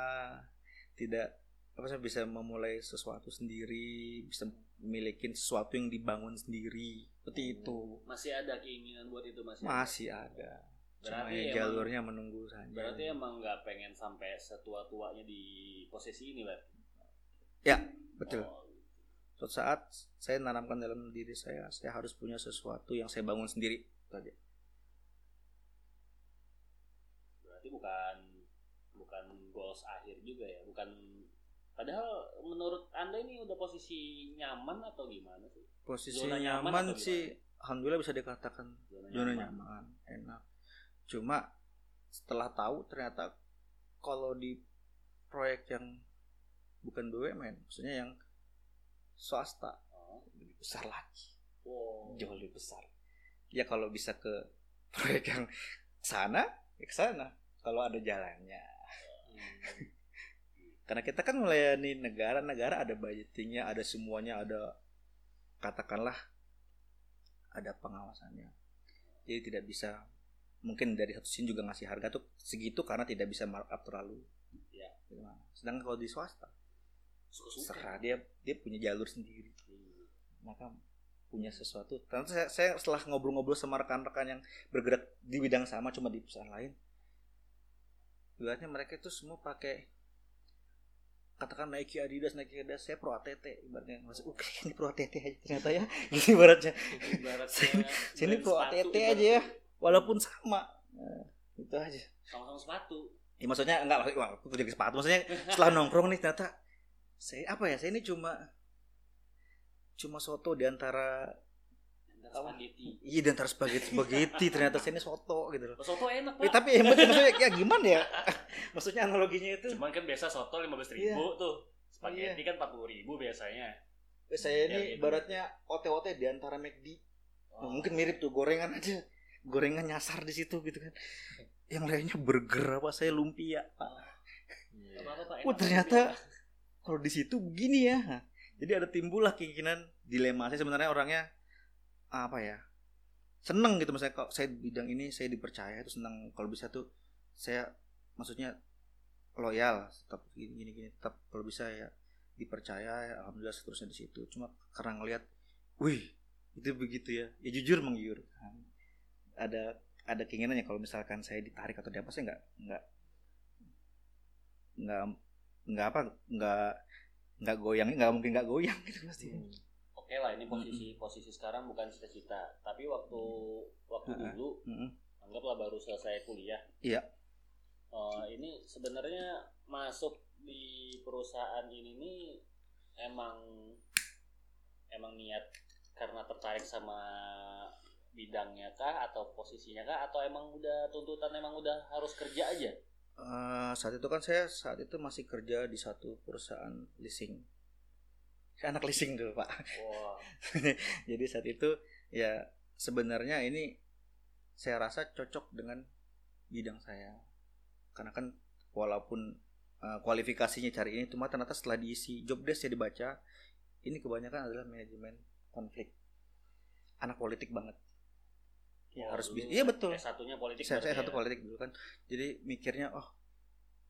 Speaker 2: tidak apa sih bisa memulai sesuatu sendiri bisa memiliki sesuatu yang dibangun sendiri. Seperti itu.
Speaker 1: Masih ada keinginan buat itu masih.
Speaker 2: masih ada. Cuma
Speaker 1: Berarti
Speaker 2: ya
Speaker 1: emang-
Speaker 2: jalurnya menunggu saja.
Speaker 1: Berarti emang nggak pengen sampai setua-tuanya di posisi ini, Bar.
Speaker 2: betul.
Speaker 1: Oh,
Speaker 2: suatu saat saya nanamkan dalam diri saya saya harus punya sesuatu yang saya bangun sendiri. Itu aja.
Speaker 1: berarti bukan bukan goals akhir juga ya, bukan padahal menurut Anda ini udah posisi nyaman atau gimana sih?
Speaker 2: posisi
Speaker 1: Zona nyaman
Speaker 2: nyaman, sih alhamdulillah bisa dikatakan
Speaker 1: Zona,
Speaker 2: zona nyaman enak cuma setelah tahu ternyata kalau di proyek yang bukan BUMN maksudnya yang swasta
Speaker 1: Oh.
Speaker 2: lebih besar lagi
Speaker 1: Wow.
Speaker 2: jauh lebih besar ya kalau bisa ke proyek yang sana ya ke sana kalau ada jalannya
Speaker 1: Hmm.
Speaker 2: Karena kita kan melayani negara-negara ada budgetingnya ada semuanya ada katakanlah ada pengawasannya. Jadi tidak bisa mungkin dari satu sini juga ngasih harga tuh segitu karena tidak bisa markup terlalu.
Speaker 1: Ya.
Speaker 2: Sedangkan kalau di swasta serah dia dia punya jalur sendiri.
Speaker 1: Hmm.
Speaker 2: maka punya sesuatu. Karena saya, saya setelah ngobrol-ngobrol sama rekan-rekan yang bergerak di bidang sama cuma di perusahaan lain ibaratnya mereka itu semua pakai katakan Nike Adidas Nike Adidas saya pro ATT ibaratnya. Masuk oke ini pro ATT aja. Ternyata ya gitu ibaratnya.
Speaker 1: Ibaratnya
Speaker 2: Sini- pro ATT
Speaker 1: ibaratnya.
Speaker 2: aja ya. walaupun sama. Nah, itu aja.
Speaker 1: Sama-sama sepatu.
Speaker 2: ya, maksudnya enggak maksudnya wah, aku jadi sepatu. Maksudnya setelah nongkrong nih ternyata saya apa ya saya ini cuma cuma soto di antara
Speaker 1: Dan spaghetti.
Speaker 2: iya di antara spaghetti spaghetti ternyata saya ini soto gitu loh
Speaker 1: Oh, soto enak,
Speaker 2: Ya,
Speaker 1: Pak.
Speaker 2: tapi hebat maksudnya ya gimana ya maksudnya analoginya itu
Speaker 1: Cuman kan biasa soto 15.000 ribu
Speaker 2: Iya.
Speaker 1: tuh. Spaghetti kan 40 ribu biasanya.
Speaker 2: saya
Speaker 1: Ya,
Speaker 2: ini
Speaker 1: gitu.
Speaker 2: ibaratnya ote-ote di antara McD
Speaker 1: Oh.
Speaker 2: mungkin mirip tuh gorengan aja gorengan nyasar di situ gitu kan yang lainnya burger apa saya lumpia pak
Speaker 1: Pak.
Speaker 2: oh
Speaker 1: enak.
Speaker 2: ternyata kalau di situ begini ya Nah, jadi ada timbullah keinginan dilema saya sebenarnya orangnya apa ya seneng gitu misalnya kalau saya bidang ini saya dipercaya itu seneng. Kalau bisa tuh saya maksudnya loyal tetap gini gini gini tetap kalau bisa ya dipercaya ya, alhamdulillah seterusnya di situ. Cuma karena ngelihat wih itu begitu ya. Ya jujur menggiurkan ada ada keinginannya kalau misalkan saya ditarik atau diapa saya nggak nggak nggak nggak apa nggak nggak goyang nggak mungkin nggak goyang gitu pasti
Speaker 1: Oke lah, ini posisi posisi sekarang bukan cita-cita, tapi waktu waktu
Speaker 2: Ah.
Speaker 1: dulu
Speaker 2: Mm-mm.
Speaker 1: anggaplah baru selesai kuliah.
Speaker 2: Iya.
Speaker 1: Eh, ini sebenarnya masuk di perusahaan ini nih emang emang niat karena tertarik sama bidangnya kah atau posisinya kah atau emang udah tuntutan emang udah harus kerja aja?
Speaker 2: Eh, saat itu kan saya saat itu masih kerja di satu perusahaan leasing. Saya anak leasing dulu pak.
Speaker 1: Wah,
Speaker 2: Jadi saat itu ya sebenarnya ini saya rasa cocok dengan bidang saya. Karena kan walaupun uh, kualifikasinya cari ini cuma ternyata setelah diisi job desk saya dibaca ini kebanyakan adalah manajemen konflik. Anak politik banget. Ya harus bisa. Iya betul.
Speaker 1: S1-nya politik.
Speaker 2: Saya, saya satu
Speaker 1: ya?
Speaker 2: politik dulu kan. Jadi mikirnya oh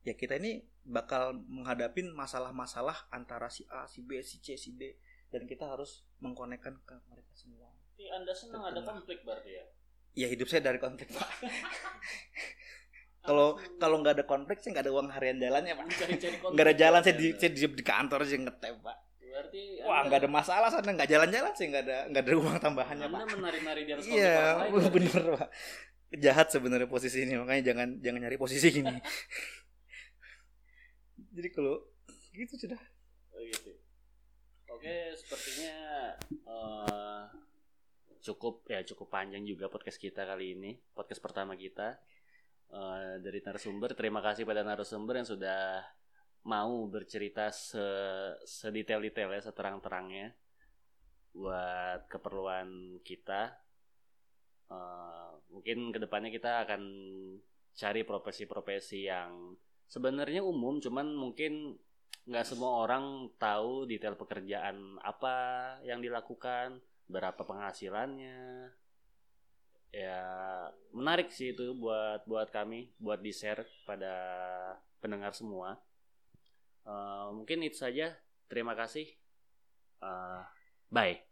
Speaker 2: ya kita ini bakal menghadapin masalah-masalah antara si A, si B, si C, si D dan kita harus mengkonekkan ke mereka semua.
Speaker 1: Tapi Anda senang ada konflik berarti ya?
Speaker 2: Ya hidup saya dari konflik pak. Kalau kalau nggak ada konflik saya nggak ada uang harian jalannya pak. Nggak ada jalan saya di
Speaker 1: Anda.
Speaker 2: saya di, di kantor aja ngetem pak.
Speaker 1: Berarti
Speaker 2: Wah
Speaker 1: Anda-
Speaker 2: nggak ada masalah sana nggak jalan-jalan sih nggak ada nggak ada uang tambahannya
Speaker 1: Anda
Speaker 2: pak.
Speaker 1: menari-nari di atas
Speaker 2: Iya bener pak. Jahat sebenarnya posisi ini makanya jangan jangan nyari posisi gini. Jadi kalau gitu sudah.
Speaker 1: Oh, gitu. Oke, sepertinya eh, cukup ya cukup panjang juga podcast kita kali ini, podcast pertama kita Eh, dari narasumber. Terima kasih pada narasumber yang sudah mau bercerita se sedetail-detailnya, seterang-terangnya buat keperluan kita. Eh, mungkin ke depannya kita akan cari profesi-profesi yang sebenarnya umum, cuman mungkin nggak semua orang tahu detail pekerjaan apa yang dilakukan, berapa penghasilannya. Ya menarik sih itu buat buat kami, buat di share pada pendengar semua. Eh, mungkin itu saja. Terima kasih. Eh, bye.